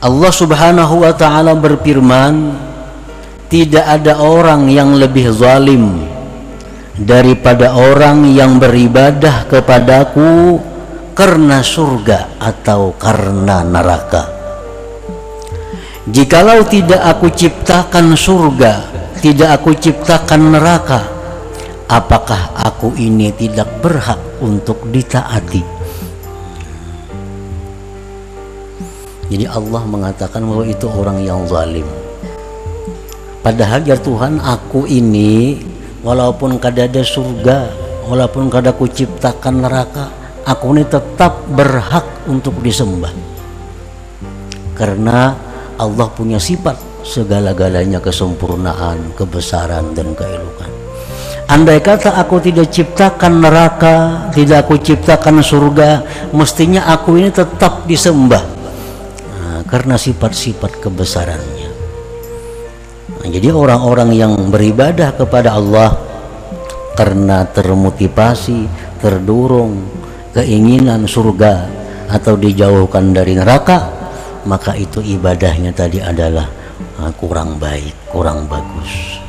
Allah Subhanahu wa taala berfirman tidak ada orang yang lebih zalim daripada orang yang beribadah kepadaku karena surga atau karena neraka. Jikalau tidak aku ciptakan surga tidak aku ciptakan neraka apakah aku ini tidak berhak untuk ditaati Jadi Allah mengatakan bahwa itu orang yang zalim. Padahal ya Tuhan aku ini walaupun kada ada surga, walaupun kada ku ciptakan neraka, aku ini tetap berhak untuk disembah. Karena Allah punya sifat segala-galanya kesempurnaan, kebesaran dan keelokan. Andai kata aku tidak ciptakan neraka, tidak aku ciptakan surga, mestinya aku ini tetap disembah karena sifat-sifat kebesarannya. Nah, jadi orang-orang yang beribadah kepada Allah karena termotivasi, terdorong keinginan surga atau dijauhkan dari neraka, maka itu ibadahnya tadi adalah ah, kurang baik, kurang bagus.